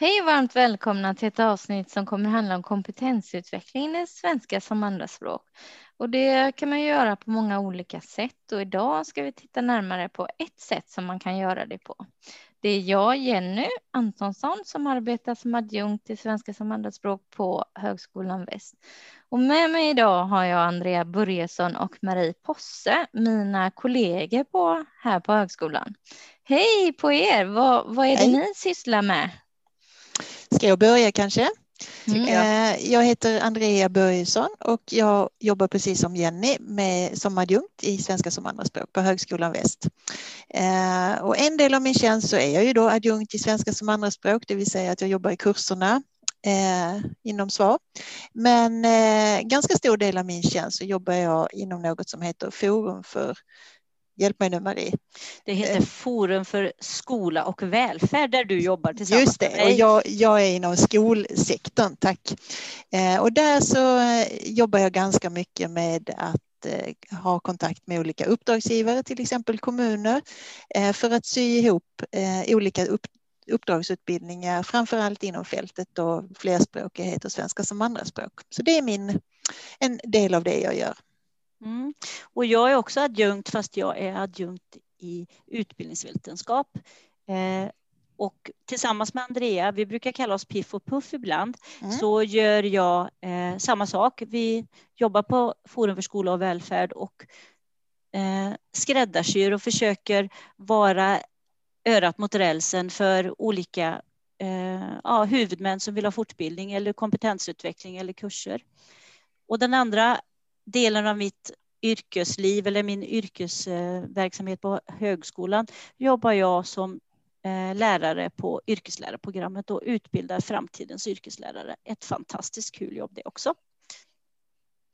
Hej och varmt välkomna till ett avsnitt som kommer handla om kompetensutveckling i svenska som andraspråk. Och det kan man göra på många olika sätt och idag ska vi titta närmare på ett sätt som man kan göra det på. Det är jag, Jenny Antonsson, som arbetar som adjunkt i svenska som andraspråk på Högskolan Väst. Och med mig idag har jag Andrea Börjesson och Marie Posse, mina kollegor på, här på högskolan. Hej på er! Vad, vad är det Hej. ni sysslar med? Ska jag börja kanske? Mm. Eh, jag heter Andrea Börjesson och jag jobbar precis som Jenny med, som adjunkt i svenska som andraspråk på Högskolan Väst. Eh, och en del av min tjänst så är jag ju då adjunkt i svenska som andraspråk, det vill säga att jag jobbar i kurserna eh, inom SVAR. Men eh, ganska stor del av min tjänst så jobbar jag inom något som heter Forum för Hjälp mig nu Marie. Det heter eh. Forum för skola och välfärd där du jobbar tillsammans Just det, och jag, jag är inom skolsektorn, tack. Eh, och där så eh, jobbar jag ganska mycket med att ha kontakt med olika uppdragsgivare, till exempel kommuner, för att sy ihop olika upp, uppdragsutbildningar, framför allt inom fältet och flerspråkighet och svenska som andraspråk. Så det är min, en del av det jag gör. Mm. Och jag är också adjunkt fast jag är adjunkt i utbildningsvetenskap. Eh, och tillsammans med Andrea, vi brukar kalla oss Piff och Puff ibland, mm. så gör jag eh, samma sak. Vi jobbar på Forum för skola och välfärd och eh, skräddarsyr och försöker vara örat mot rälsen för olika eh, ja, huvudmän som vill ha fortbildning eller kompetensutveckling eller kurser. Och den andra delen av mitt yrkesliv eller min yrkesverksamhet på högskolan jobbar jag som eh, lärare på yrkeslärarprogrammet och utbildar framtidens yrkeslärare. Ett fantastiskt kul jobb det också.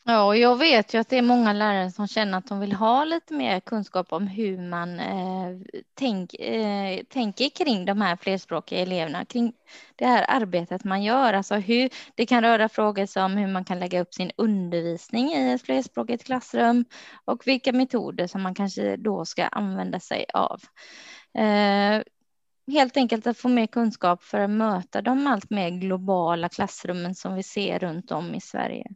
Ja, och jag vet ju att det är många lärare som känner att de vill ha lite mer kunskap om hur man eh, tänk, eh, tänker kring de här flerspråkiga eleverna, kring det här arbetet man gör. Alltså hur, det kan röra frågor som hur man kan lägga upp sin undervisning i ett flerspråkigt klassrum och vilka metoder som man kanske då ska använda sig av. Eh, helt enkelt att få mer kunskap för att möta de allt mer globala klassrummen som vi ser runt om i Sverige.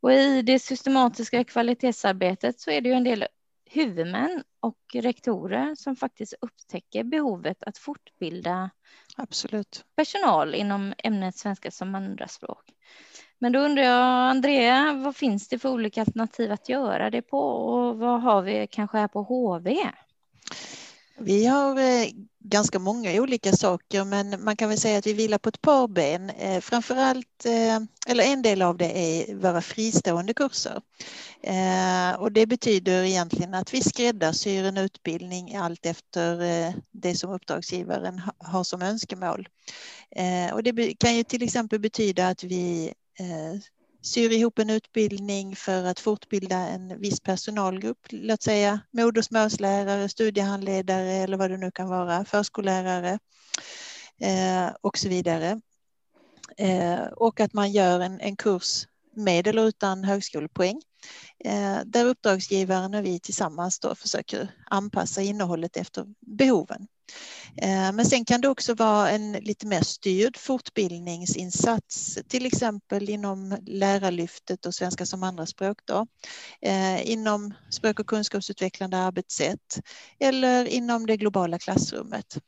Och i det systematiska kvalitetsarbetet så är det ju en del huvudmän och rektorer som faktiskt upptäcker behovet att fortbilda Absolut. personal inom ämnet svenska som andraspråk. Men då undrar jag, Andrea, vad finns det för olika alternativ att göra det på och vad har vi kanske här på HV? Vi har eh, ganska många olika saker men man kan väl säga att vi vilar på ett par ben. Framför framförallt, eh, eller en del av det är våra fristående kurser. Och det betyder egentligen att vi skräddarsyr en utbildning allt efter det som uppdragsgivaren har som önskemål. Och det kan ju till exempel betyda att vi syr ihop en utbildning för att fortbilda en viss personalgrupp, låt säga modersmålslärare, studiehandledare eller vad det nu kan vara, förskollärare eh, och så vidare. Eh, och att man gör en, en kurs med eller utan högskolepoäng eh, där uppdragsgivaren och vi tillsammans då försöker anpassa innehållet efter behoven. Eh, men sen kan det också vara en lite mer styrd fortbildningsinsats, till exempel inom Lärarlyftet och svenska som andraspråk. Då. Eh, inom språk och kunskapsutvecklande arbetssätt eller inom det globala klassrummet.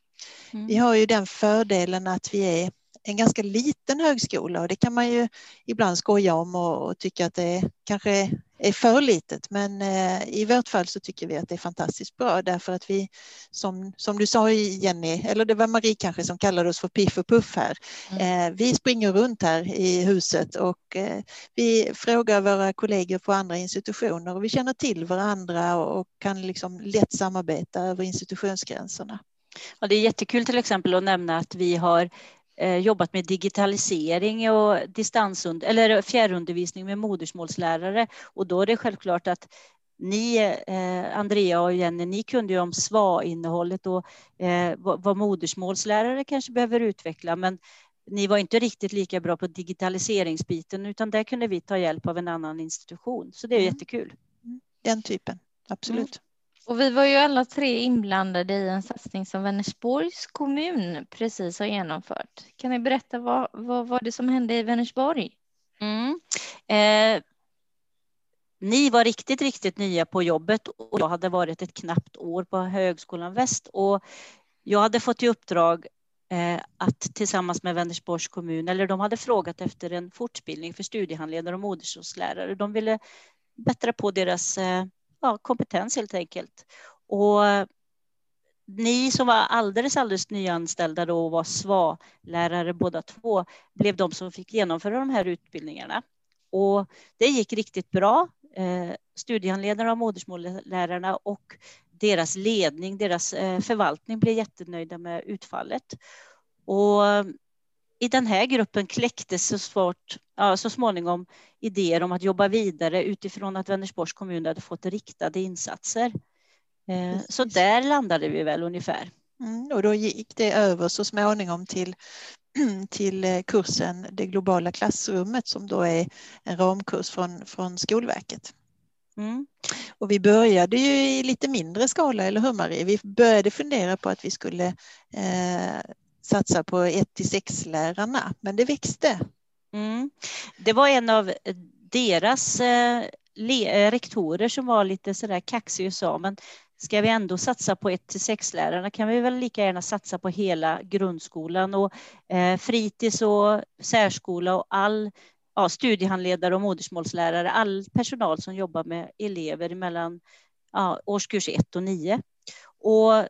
Mm. Vi har ju den fördelen att vi är en ganska liten högskola och det kan man ju ibland skoja om och, och tycka att det kanske är för litet. Men eh, i vårt fall så tycker vi att det är fantastiskt bra därför att vi som, som du sa Jenny, eller det var Marie kanske som kallade oss för Piff och Puff här. Mm. Eh, vi springer runt här i huset och eh, vi frågar våra kollegor på andra institutioner och vi känner till varandra och, och kan liksom lätt samarbeta över institutionsgränserna. Ja, det är jättekul till exempel att nämna att vi har jobbat med digitalisering och distansund eller fjärrundervisning med modersmålslärare och då är det självklart att ni, eh, Andrea och Jenny, ni kunde ju om SVA-innehållet och eh, vad modersmålslärare kanske behöver utveckla, men ni var inte riktigt lika bra på digitaliseringsbiten, utan där kunde vi ta hjälp av en annan institution. Så det är mm. jättekul. Den typen, absolut. Och vi var ju alla tre inblandade i en satsning som Vänersborgs kommun precis har genomfört. Kan ni berätta vad, vad var det som hände i Vänersborg? Mm. Eh, ni var riktigt, riktigt nya på jobbet och jag hade varit ett knappt år på Högskolan Väst och jag hade fått i uppdrag eh, att tillsammans med Vänersborgs kommun, eller de hade frågat efter en fortbildning för studiehandledare och modersmålslärare. De ville bättra på deras eh, ja, kompetens helt enkelt. Och ni som var alldeles, alldeles nyanställda då och var SVA-lärare båda två blev de som fick genomföra de här utbildningarna. Och det gick riktigt bra. Eh, studiehandledarna och modersmålslärarna och deras ledning, deras eh, förvaltning blev jättenöjda med utfallet. Och i den här gruppen kläcktes så, svårt, ja, så småningom idéer om att jobba vidare utifrån att Vänersborgs kommun hade fått riktade insatser. Eh, så där landade vi väl ungefär. Mm, och då gick det över så småningom till, till eh, kursen Det globala klassrummet som då är en ramkurs från, från Skolverket. Mm. Och vi började ju i lite mindre skala, eller hur Marie? Vi började fundera på att vi skulle eh, satsa på 1-6 lärarna, men det växte. Mm. Det var en av deras eh, eh, rektorer som var lite sådär kaxig och sa, men ska vi ändå satsa på 1 till 6 lärarna kan vi väl lika gärna satsa på hela grundskolan och eh, fritids och särskola och all ja, studiehandledare och modersmålslärare, all personal som jobbar med elever mellan ja, årskurs 1 och 9. Och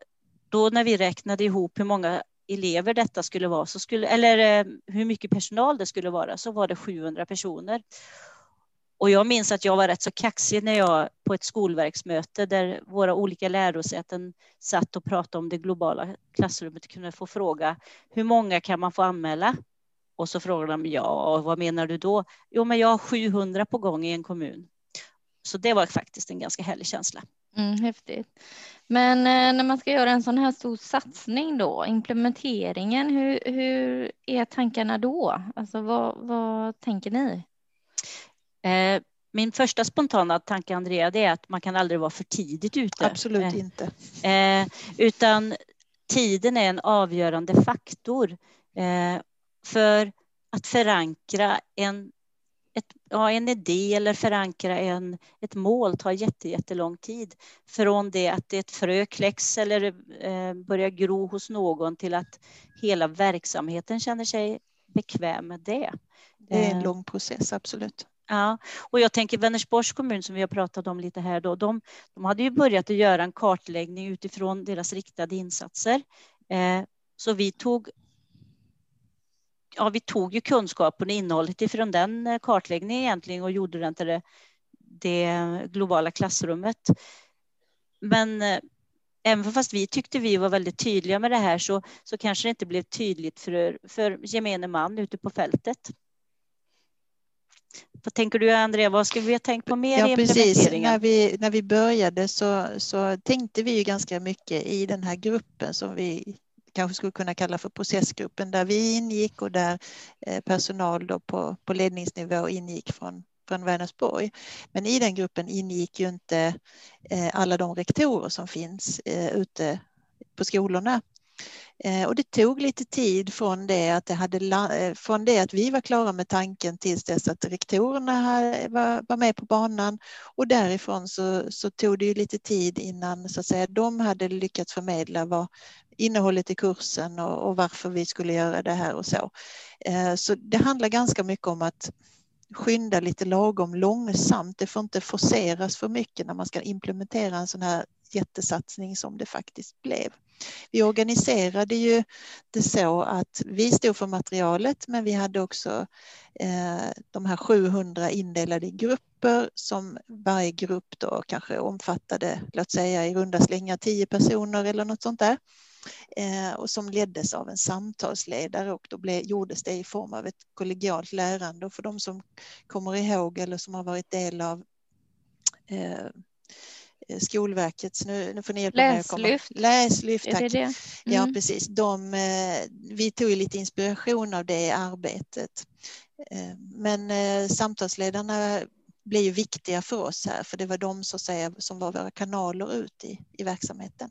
då när vi räknade ihop hur många elever detta skulle vara, så skulle, eller eh, hur mycket personal det skulle vara, så var det 700 personer. Och jag minns att jag var rätt så kaxig när jag på ett skolverksmöte där våra olika lärosäten satt och pratade om det globala klassrummet kunde få fråga hur många kan man få anmäla? Och så frågade de ja, vad menar du då? Jo, men jag har 700 på gång i en kommun. Så det var faktiskt en ganska härlig känsla. Mm, häftigt. Men eh, när man ska göra en sån här stor satsning då, implementeringen, hur, hur är tankarna då? Alltså vad, vad tänker ni? Eh, min första spontana tanke, Andrea, det är att man kan aldrig vara för tidigt ute. Absolut eh, inte. Eh, utan tiden är en avgörande faktor eh, för att förankra en ja, en idé eller förankra en, ett mål tar jättelång tid. Från det att ett frö kläcks eller eh, börjar gro hos någon till att hela verksamheten känner sig bekväm med det. Det är en eh. lång process, absolut. Ja, och jag tänker Vänersborgs kommun som vi har pratat om lite här då, de, de hade ju börjat att göra en kartläggning utifrån deras riktade insatser. Eh, så vi tog ja, vi tog ju kunskapen och innehållet ifrån den eh, kartläggningen egentligen och gjorde den till det, det globala klassrummet. Men eh, även fast vi tyckte vi var väldigt tydliga med det här så, så kanske det inte blev tydligt för, för gemene man ute på fältet. Vad tänker du Andrea, vad ska vi ha tänkt på mer ja, i precis. När vi, när vi började så, så tänkte vi ju ganska mycket i den här gruppen som vi kanske skulle kunna kalla för processgruppen där vi ingick och där eh, personal då på, på ledningsnivå ingick från, från Vänersborg. Men i den gruppen ingick ju inte eh, alla de rektorer som finns eh, ute på skolorna. Och det tog lite tid från det, att det hade, från det att vi var klara med tanken tills dess att rektorerna var, var med på banan och därifrån så, så tog det ju lite tid innan så att säga, de hade lyckats förmedla vad, innehållet i kursen och, och, varför vi skulle göra det här och så. Eh, så det handlar ganska mycket om att skynda lite lagom långsamt. Det får inte forceras för mycket när man ska implementera en sån här jättesatsning som det faktiskt blev. Vi organiserade ju det så att vi stod för materialet men vi hade också eh, de här 700 indelade i grupper som varje grupp då kanske omfattade, låt säga i runda slängar 10 personer eller något sånt där. Eh, och som leddes av en samtalsledare och då blev, gjordes det i form av ett kollegialt lärande. Och för de som kommer ihåg eller som har varit del av eh, Skolverkets, nu, nu får ni hjälpa Läslyft. mig Läslyft, tack. Det det? Mm. Ja, precis. De, eh, vi tog lite inspiration av det arbetet. Eh, men samtalsledarna blir ju viktiga för oss här, för det var de så att säga, som var våra kanaler ut i, i verksamheten.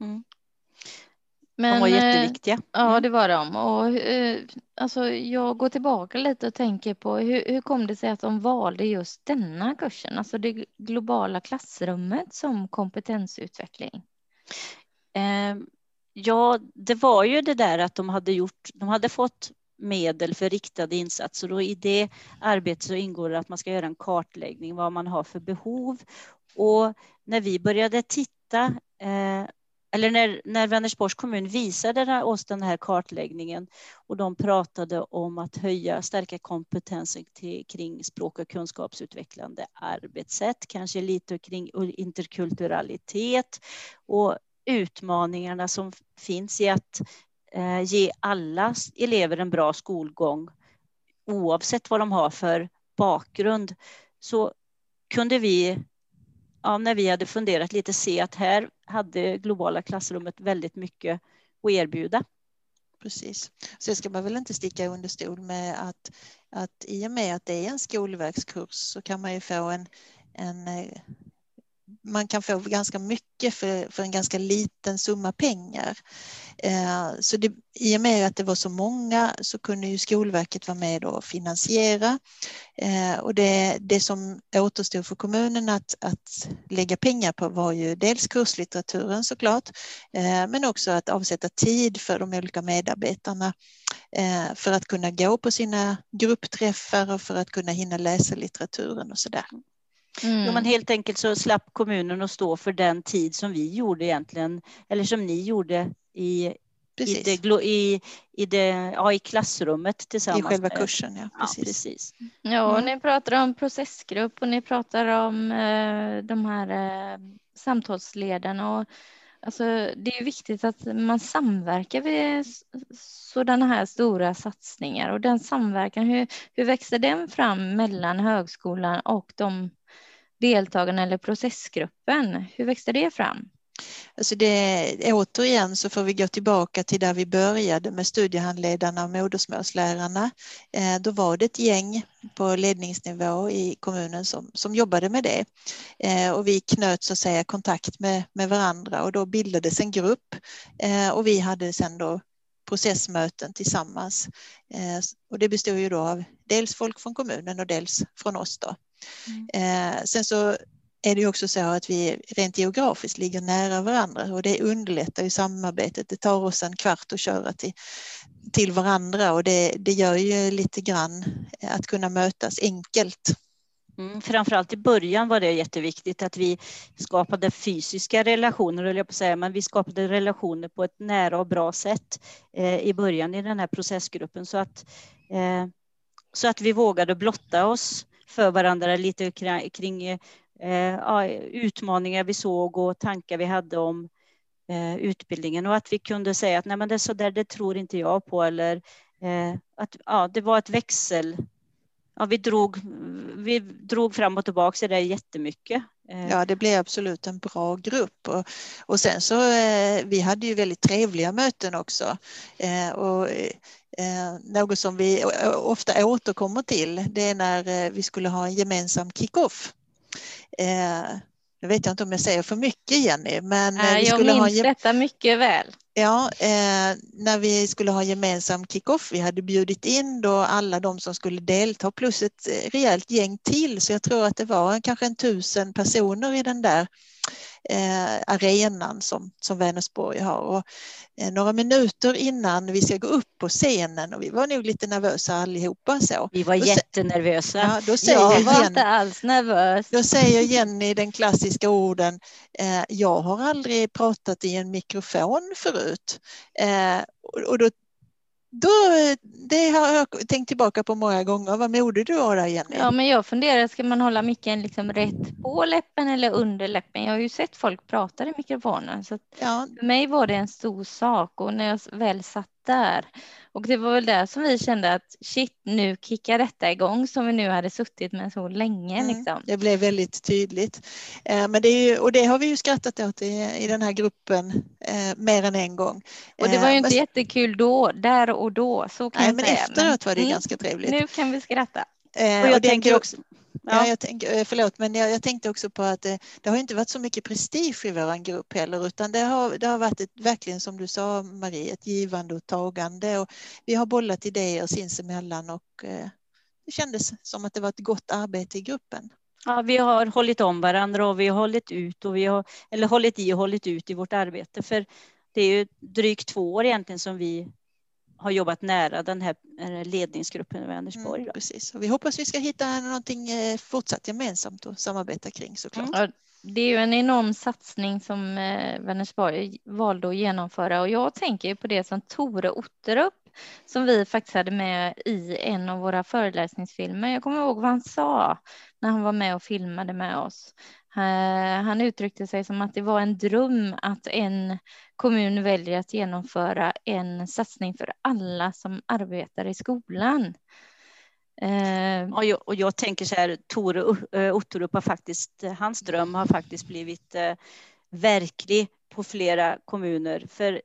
Mm. Men, de var jätteviktiga. Mm. Ja, det var de. Och, eh, alltså, jag går tillbaka lite och tänker på hur, hur kom det sig att de valde just denna kursen, alltså det globala klassrummet som kompetensutveckling? Eh, ja, det var ju det där att de hade gjort, de hade fått medel för riktade insatser och i det arbetet så ingår det att man ska göra en kartläggning vad man har för behov. Och när vi började titta eh, eller när, när Vänersborgs kommun visade oss den här kartläggningen och de pratade om att höja, stärka kompetensen till, kring språk och kunskapsutvecklande arbetssätt, kanske lite kring interkulturalitet och utmaningarna som finns i att eh, ge alla elever en bra skolgång oavsett vad de har för bakgrund. Så kunde vi ja, när vi hade funderat lite se att här hade globala klassrummet väldigt mycket att erbjuda. Precis. Sen ska man väl inte sticka under stol med att, att i och med att det är en skolverkskurs så kan man ju få en, en man kan få ganska mycket för, för en ganska liten summa pengar. Eh, så det, i och med att det var så många så kunde ju Skolverket vara med och finansiera. Eh, och det, det som återstod för kommunen att, att lägga pengar på var ju dels kurslitteraturen såklart, eh, men också att avsätta tid för de olika medarbetarna eh, för att kunna gå på sina gruppträffar och för att kunna hinna läsa litteraturen och sådär. Mm. Jo, men helt enkelt så slapp kommunen att stå för den tid som vi gjorde egentligen, eller som ni gjorde i, i, det, i, i, det, ja, i klassrummet tillsammans. I själva med, kursen, ja. Precis. Ja, precis. ja mm. ni pratar om processgrupp och ni pratar om eh, de här eh, samtalsledarna. Och, alltså, det är viktigt att man samverkar vid sådana här stora satsningar och den samverkan, hur, hur växer den fram mellan högskolan och de deltagarna eller processgruppen? Hur växte det fram? Alltså det, återigen så får vi gå tillbaka till där vi började med studiehandledarna och modersmålslärarna. Eh, då var det ett gäng på ledningsnivå i kommunen som, som jobbade med det. Eh, och vi knöt så att säga kontakt med, med varandra och då bildades en grupp eh, och vi hade sedan då processmöten tillsammans. Eh, och det bestod ju då av dels folk från kommunen och dels från oss då. Mm. Eh, sen så är det också så att vi rent geografiskt ligger nära varandra och det underlättar ju samarbetet. Det tar oss en kvart att köra till, till varandra och det, det gör ju lite grann att kunna mötas enkelt. Mm, framförallt i början var det jätteviktigt att vi skapade fysiska relationer, eller jag på säga, men vi skapade relationer på ett nära och bra sätt eh, i början i den här processgruppen så att, eh, så att vi vågade blotta oss för varandra lite kring eh, ja, utmaningar vi såg och tankar vi hade om eh, utbildningen och att vi kunde säga att nej men det är så där, det tror inte jag på eller eh, att ja, det var ett växel. Ja, vi, drog, vi drog fram och tillbaka det jättemycket. Eh, ja, det blev absolut en bra grupp och, och sen så eh, vi hade ju väldigt trevliga möten också eh, och något som vi ofta återkommer till det är när vi skulle ha en gemensam kick-off. Eh, nu vet jag inte om jag säger för mycket Jenny, men äh, vi skulle jag minns ha detta mycket väl. Ja, eh, när vi skulle ha gemensam kick-off, vi hade bjudit in då alla de som skulle delta plus ett rejält gäng till, så jag tror att det var kanske en tusen personer i den där eh, arenan som, som Vänersborg har. Och, eh, några minuter innan vi ska gå upp på scenen och vi var nog lite nervösa allihopa. Så. Vi var då, jättenervösa. Ja, då säger jag var Jenny, inte alls nervös. Då säger Jenny den klassiska orden, eh, jag har aldrig pratat i en mikrofon förut. Eh, och då då, det har jag tänkt tillbaka på många gånger. Vad modig du där Jenny. Ja, men jag funderar, ska man hålla micken liksom rätt på läppen eller under läppen? Jag har ju sett folk prata i mikrofonen. Så ja. För mig var det en stor sak och när jag väl satt där och det var väl där som vi kände att shit, nu kickar detta igång som vi nu hade suttit med så länge. Mm, liksom. Det blev väldigt tydligt. Eh, men det ju, och det har vi ju skrattat åt i, i den här gruppen eh, mer än en gång. Och det var ju eh, inte men, jättekul då, där och då, så kan nej, men säga. efteråt var det mm, ganska trevligt. Nu kan vi skratta. Eh, och jag och tänker också Ja, jag tänk, eh, förlåt, men jag, jag, tänkte också på att det, det, har inte varit så mycket prestige i vår grupp heller, utan det har, det har varit ett, verkligen som du sa Marie, ett givande och tagande. Och vi har bollat idéer sinsemellan och eh, det kändes som att det var ett gott arbete i gruppen. Ja, vi har hållit om varandra och vi har hållit ut och vi har, eller hållit i och hållit ut i vårt arbete. För det är ju drygt två år egentligen som vi har jobbat nära den här ledningsgruppen i Vänersborg. Mm, precis. Och vi hoppas vi ska hitta någonting eh, fortsatt gemensamt att samarbeta kring såklart. Mm. Det är ju en enorm satsning som eh, Vänersborg valde att genomföra och jag tänker på det som Tore Otterup som vi faktiskt hade med i en av våra föreläsningsfilmer. Jag kommer ihåg vad han sa när han var med och filmade med oss. Eh, han uttryckte sig som att det var en dröm att en kommun väljer att genomföra en satsning för alla som arbetar i skolan. Eh, och jag, och jag tänker så här, Tore eh, Otterup har faktiskt, hans dröm har faktiskt blivit eh, verklig på flera kommuner. För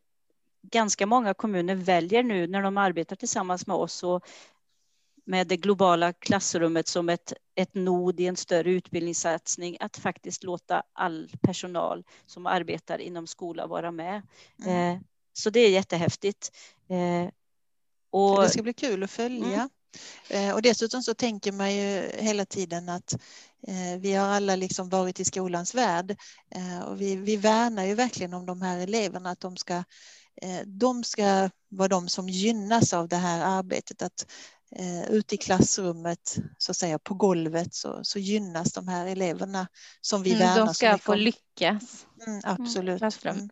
ganska många kommuner väljer nu när de arbetar tillsammans med oss och med det globala klassrummet som ett, ett nod i en större utbildningssatsning att faktiskt låta all personal som arbetar inom skola vara med. Mm. Eh, så det är jättehäftigt. Eh, och, det ska bli kul att följa. Mm. Eh, och dessutom så tänker man ju hela tiden att eh, vi har alla liksom varit i skolans värld eh, och vi, vi värnar ju verkligen om de här eleverna, att de ska de ska vara de som gynnas av det här arbetet. Att eh, ute i klassrummet, så att säga på golvet, så, så gynnas de här eleverna som vi mm, värnar. De ska få lyckas. Mm, absolut. Mm.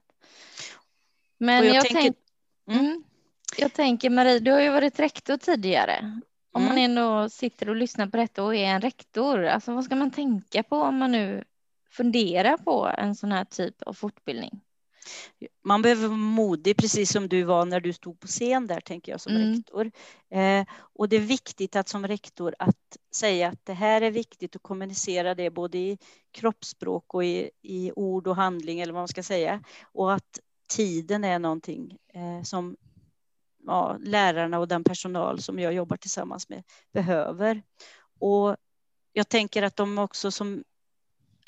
Men jag, jag, tänker... tänk... Mm. mm. jag tänker Marie, du har ju varit rektor tidigare. Om man mm. ändå sitter och lyssnar på detta och är en rektor, alltså vad ska man tänka på om man nu funderar på en sån här typ av fortbildning? Man behöver vara modig, precis som du var när du stod på scen där, tänker jag som mm. rektor. Eh, och det är viktigt att som rektor att säga att det här är viktigt att kommunicera det både i kroppsspråk och i, i ord och handling eller vad man ska säga. Och att tiden är någonting eh, som ja, lärarna och den personal som jag jobbar tillsammans med behöver. Och jag tänker att de också som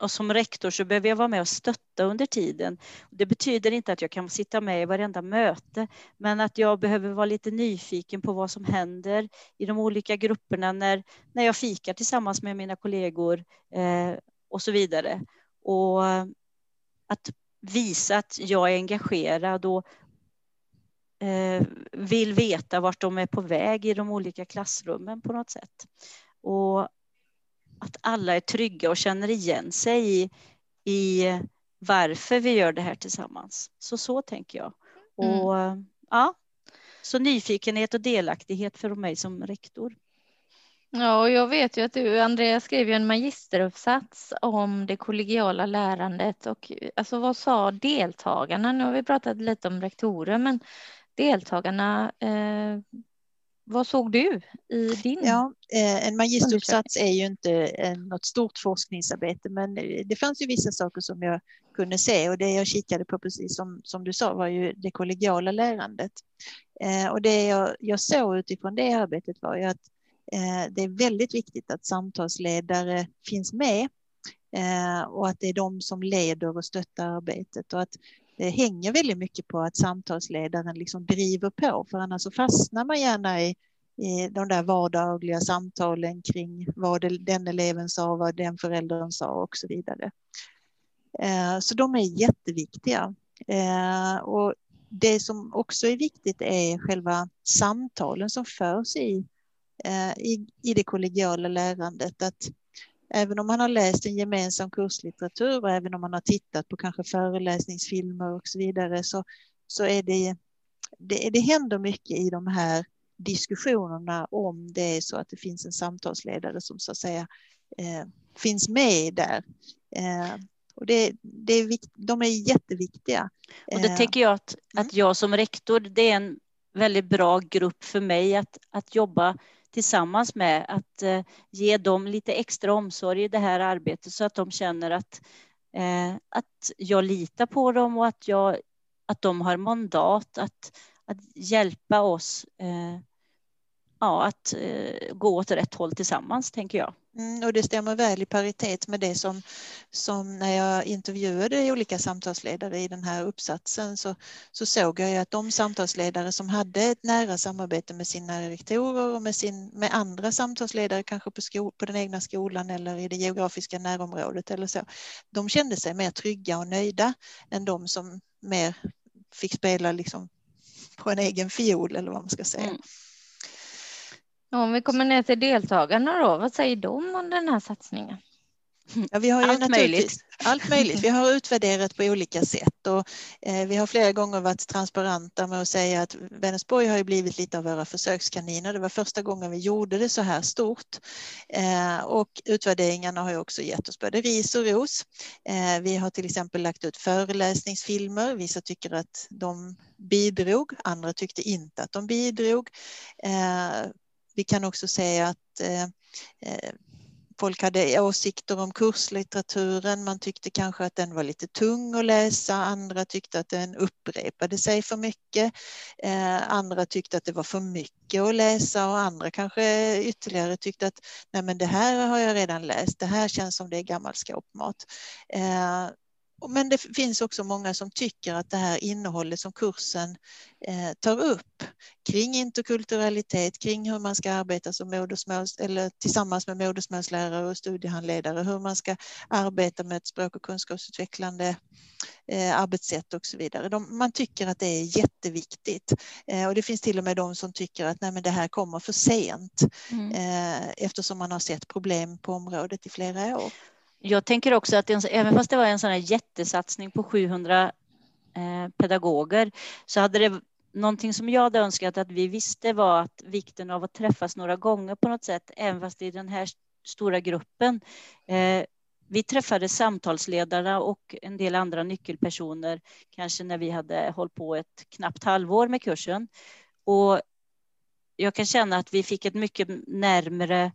och som rektor så behöver jag vara med och stötta under tiden. Det betyder inte att jag kan sitta med i varenda möte, men att jag behöver vara lite nyfiken på vad som händer i de olika grupperna när, när jag fikar tillsammans med mina kollegor eh, och så vidare. Och eh, att visa att jag är engagerad och eh, vill veta vart de är på väg i de olika klassrummen på något sätt. Och att alla är trygga och känner igen sig i, i varför vi gör det här tillsammans. Så så tänker jag. Mm. Och ja, så nyfikenhet och delaktighet för mig som rektor. Ja, och jag vet ju att du, Andrea, skrev ju en magisteruppsats om det kollegiala lärandet och alltså vad sa deltagarna? Nu har vi pratat lite om rektorer, men deltagarna eh, vad såg du i din? Ja, eh, en magisteruppsats är ju inte något stort forskningsarbete, men det fanns ju vissa saker som jag kunde se och det jag kikade på, precis som, som du sa, var ju det kollegiala lärandet. Eh, och det jag, jag såg utifrån det arbetet var ju att eh, det är väldigt viktigt att samtalsledare finns med och att det är de som leder och stöttar arbetet och att det hänger väldigt mycket på att samtalsledaren liksom driver på, för annars så fastnar man gärna i, i de där vardagliga samtalen kring vad den eleven sa, vad den föräldern sa och så vidare. Eh, så de är jätteviktiga. Eh, och det som också är viktigt är själva samtalen som förs i, i, i det kollegiala lärandet. Att Även om man har läst en gemensam kurslitteratur och även om man har tittat på kanske föreläsningsfilmer och så vidare så, så är det, det, det händer mycket i de här diskussionerna om det är så att det finns en samtalsledare som så att säga eh, finns med där. Eh, och det, det är vikt, de är jätteviktiga. Och det tänker jag att, mm. att jag som rektor, det är en väldigt bra grupp för mig att, att jobba tillsammans med att eh, ge dem lite extra omsorg i det här arbetet så att de känner att, eh, att jag litar på dem och att, jag, att de har mandat att, att hjälpa oss eh, ja, att gå åt rätt håll tillsammans, tänker jag. Mm, och det stämmer väl i paritet med det som, som när jag intervjuade olika samtalsledare i den här uppsatsen så, så såg jag att de samtalsledare som hade ett nära samarbete med sina rektorer och med, sin, med andra samtalsledare kanske på, sko, på den egna skolan eller i det geografiska närområdet eller så, de kände sig mer trygga och nöjda än de som mer fick spela liksom på en egen fiol eller vad man ska säga. Mm. Om vi kommer ner till deltagarna då, vad säger de om den här satsningen? Ja, vi har ju allt möjligt. Allt möjligt. Vi har utvärderat på olika sätt och eh, vi har flera gånger varit transparenta med att säga att Vänersborg har ju blivit lite av våra försökskaniner. Det var första gången vi gjorde det så här stort eh, och utvärderingarna har ju också gett oss både ris och ros. Eh, vi har till exempel lagt ut föreläsningsfilmer. Vissa tycker att de bidrog, andra tyckte inte att de bidrog. Vi kan också säga att eh, eh, folk hade åsikter om kurslitteraturen. Man tyckte kanske att den var lite tung att läsa. Andra tyckte att den upprepade sig för mycket. Eh, andra tyckte att det var för mycket att läsa och andra kanske ytterligare tyckte att nej men det här har jag redan läst. Det här känns som det är gammal skåpmat. Eh, men det finns också många som tycker att det här innehållet som kursen eh, tar upp kring interkulturalitet, kring hur man ska arbeta som modersmåls, eller tillsammans med modersmålslärare och studiehandledare, hur man ska arbeta med ett språk och kunskapsutvecklande eh, arbetssätt och så vidare. De, man tycker att det är jätteviktigt eh, och det finns till och med de som tycker att nej, men det här kommer för sent mm. Eftersom man har sett problem på området i flera år. Jag tänker också att även fast det var en sån här jättesatsning på 700 eh, pedagoger så hade det någonting som jag hade önskat att vi visste var att vikten av att träffas några gånger på något sätt, även fast i den här stora gruppen. Eh, vi träffade samtalsledarna och en del andra nyckelpersoner, kanske när vi hade hållit på ett knappt halvår med kursen. Och jag kan känna att vi fick ett mycket närmre eh,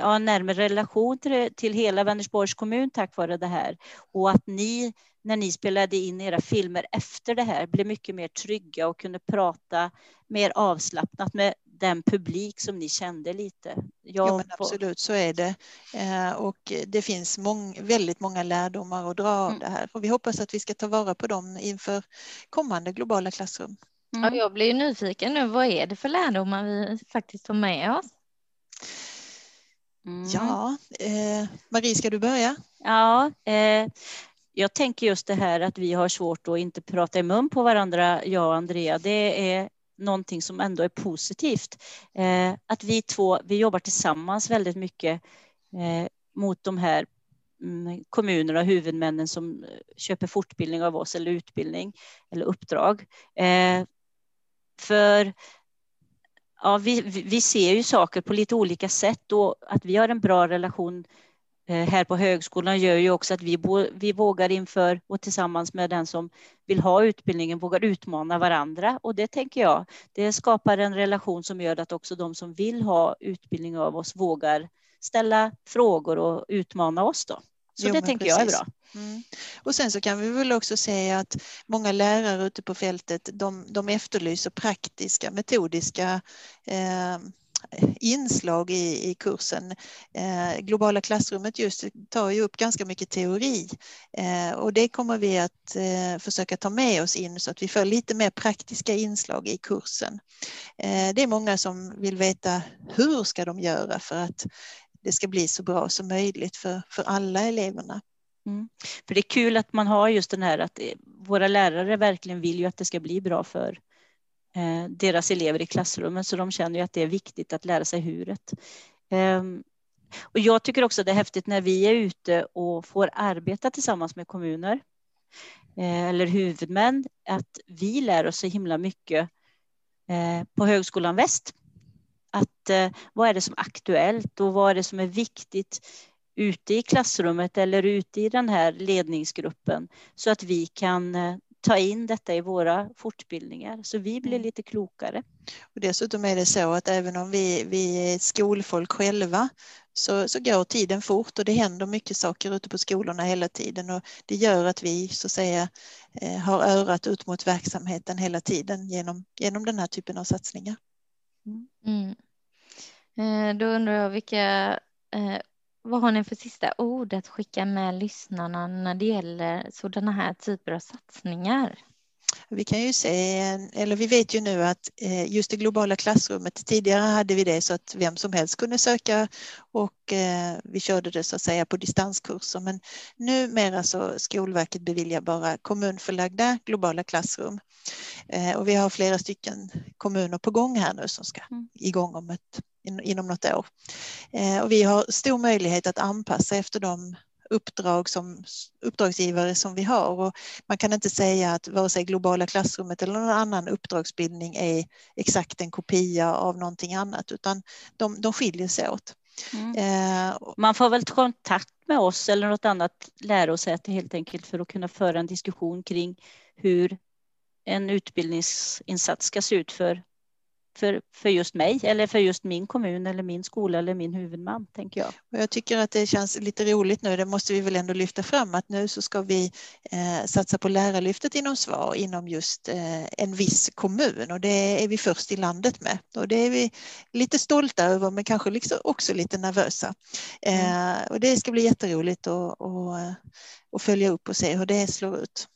ja, närmare relation till, till hela Vänersborgs kommun tack vare det här. Och att ni, när ni spelade in era filmer efter det här, blev mycket mer trygga och kunde prata mer avslappnat med den publik som ni kände lite. Jag jo, absolut, så är det. Eh, och det finns mång, väldigt många lärdomar att dra av mm. det här. Och vi hoppas att vi ska ta vara på dem inför kommande globala klassrum. Mm. Ja, jag blir nyfiken nu. Vad är det för lärdomar vi faktiskt tar med oss? Mm. Ja, eh, Marie, ska du börja? Ja, eh, jag tänker just det här att vi har svårt att inte prata i mun på varandra, jag och Andrea. Det är någonting som ändå är positivt. Eh, att vi två, vi jobbar tillsammans väldigt mycket eh, mot de här mm, kommunerna och huvudmännen som köper fortbildning av oss eller utbildning eller uppdrag. Eh, för ja, vi, vi ser ju saker på lite olika sätt och att vi har en bra relation eh, här på högskolan gör ju också att vi, vi vågar inför och tillsammans med den som vill ha utbildningen vågar utmana varandra och det tänker jag, det skapar en relation som gör att också de som vill ha utbildning av oss vågar ställa frågor och utmana oss då. Så jo, det tänker precis. jag är bra. Mm. Och sen så kan vi väl också säga att många lärare ute på fältet de, de efterlyser praktiska, metodiska eh, inslag i, i kursen. Eh, globala klassrummet just tar ju upp ganska mycket teori eh, och det kommer vi att eh, försöka ta med oss in så att vi får lite mer praktiska inslag i kursen. Eh, det är många som vill veta hur ska de göra för att det ska bli så bra som möjligt för, för alla eleverna. Mm. För det är kul att man har just den här att eh, våra lärare verkligen vill ju att det ska bli bra för eh, deras elever i klassrummet, så de känner ju att det är viktigt att lära sig huret. Eh, och jag tycker också det är häftigt när vi är ute och får arbeta tillsammans med kommuner eh, eller huvudmän, att vi lär oss så himla mycket eh, på Högskolan Väst att eh, vad är det som är aktuellt och vad är det som är viktigt ute i klassrummet eller ute i den här ledningsgruppen så att vi kan eh, ta in detta i våra fortbildningar så vi blir mm. lite klokare. Och dessutom är det så att även om vi, vi är skolfolk själva så, så går tiden fort och det händer mycket saker ute på skolorna hela tiden och det gör att vi så att säga eh, har örat ut mot verksamheten hela tiden genom, genom den här typen av satsningar. Mm. Eh, då undrar jag vilka Eh, vad har ni för sista ord att skicka med lyssnarna när det gäller sådana här typer av satsningar? Vi kan ju se, eller vi vet ju nu att eh, just det globala klassrummet, tidigare hade vi det så att vem som helst kunde söka och vi körde det så att säga på distanskurser. Men numera så Skolverket beviljar bara kommunförlagda globala klassrum. Och vi har flera stycken kommuner på gång här nu som ska mm. igång om ett, inom något år. Och vi har stor möjlighet att anpassa efter de uppdrag som uppdragsgivare som vi har. Och man kan inte säga att vare sig globala klassrummet eller någon annan uppdragsbildning är exakt en kopia av någonting annat utan de, de skiljer sig åt. Mm. Eh, man får väl ta kontakt med oss eller något annat lärosäte helt enkelt för att kunna föra en diskussion kring hur en utbildningsinsats ska se ut för för, för just mig eller för just min kommun eller min skola eller min huvudman, tänker jag. Och jag tycker att det känns lite roligt nu, det måste vi väl ändå lyfta fram, att nu så ska vi eh, satsa på Lärarlyftet inom SVAR inom just eh, en viss kommun och det är vi först i landet med. Och det är vi lite stolta över men kanske liksom också lite nervösa. Eh, mm. och det ska bli jätteroligt att, att, att följa upp och se hur det slår ut.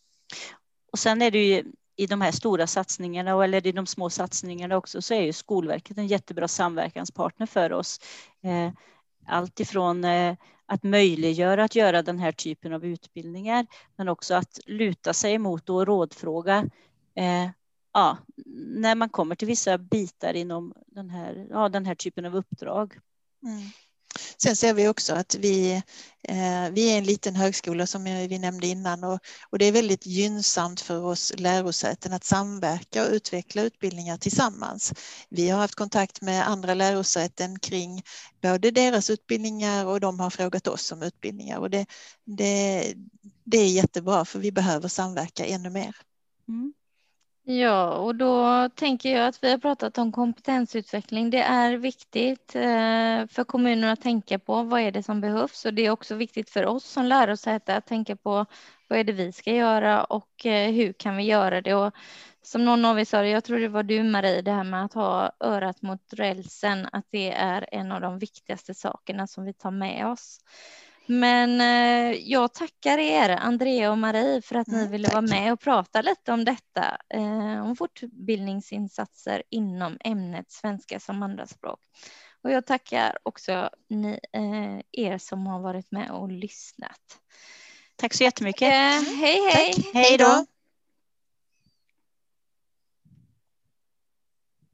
Och sen är det ju i de här stora satsningarna eller i de små satsningarna också så är ju Skolverket en jättebra samverkanspartner för oss. Eh, allt ifrån eh, att möjliggöra att göra den här typen av utbildningar men också att luta sig emot och rådfråga eh, ja, när man kommer till vissa bitar inom den här, ja, den här typen av uppdrag. Mm. Sen ser vi också att vi, eh, vi är en liten högskola som vi nämnde innan och, och det är väldigt gynnsamt för oss lärosäten att samverka och utveckla utbildningar tillsammans. Vi har haft kontakt med andra lärosäten kring både deras utbildningar och de har frågat oss om utbildningar och det, det, det är jättebra för vi behöver samverka ännu mer. Mm. Ja, och då tänker jag att vi har pratat om kompetensutveckling. Det är viktigt eh, för kommunerna att tänka på vad är det som behövs och det är också viktigt för oss som lärosäte att tänka på vad är det vi ska göra och eh, hur kan vi göra det? Och som någon av er sa, jag tror det var du Marie, det här med att ha örat mot rälsen, att det är en av de viktigaste sakerna som vi tar med oss. Men eh, jag tackar er, Andrea och Marie, för att ni mm, ville tack. vara med och prata lite om detta, eh, om fortbildningsinsatser inom ämnet svenska som andraspråk. Och jag tackar också ni, eh, er som har varit med och lyssnat. Tack så jättemycket. hej, hej. Tack. Hej då.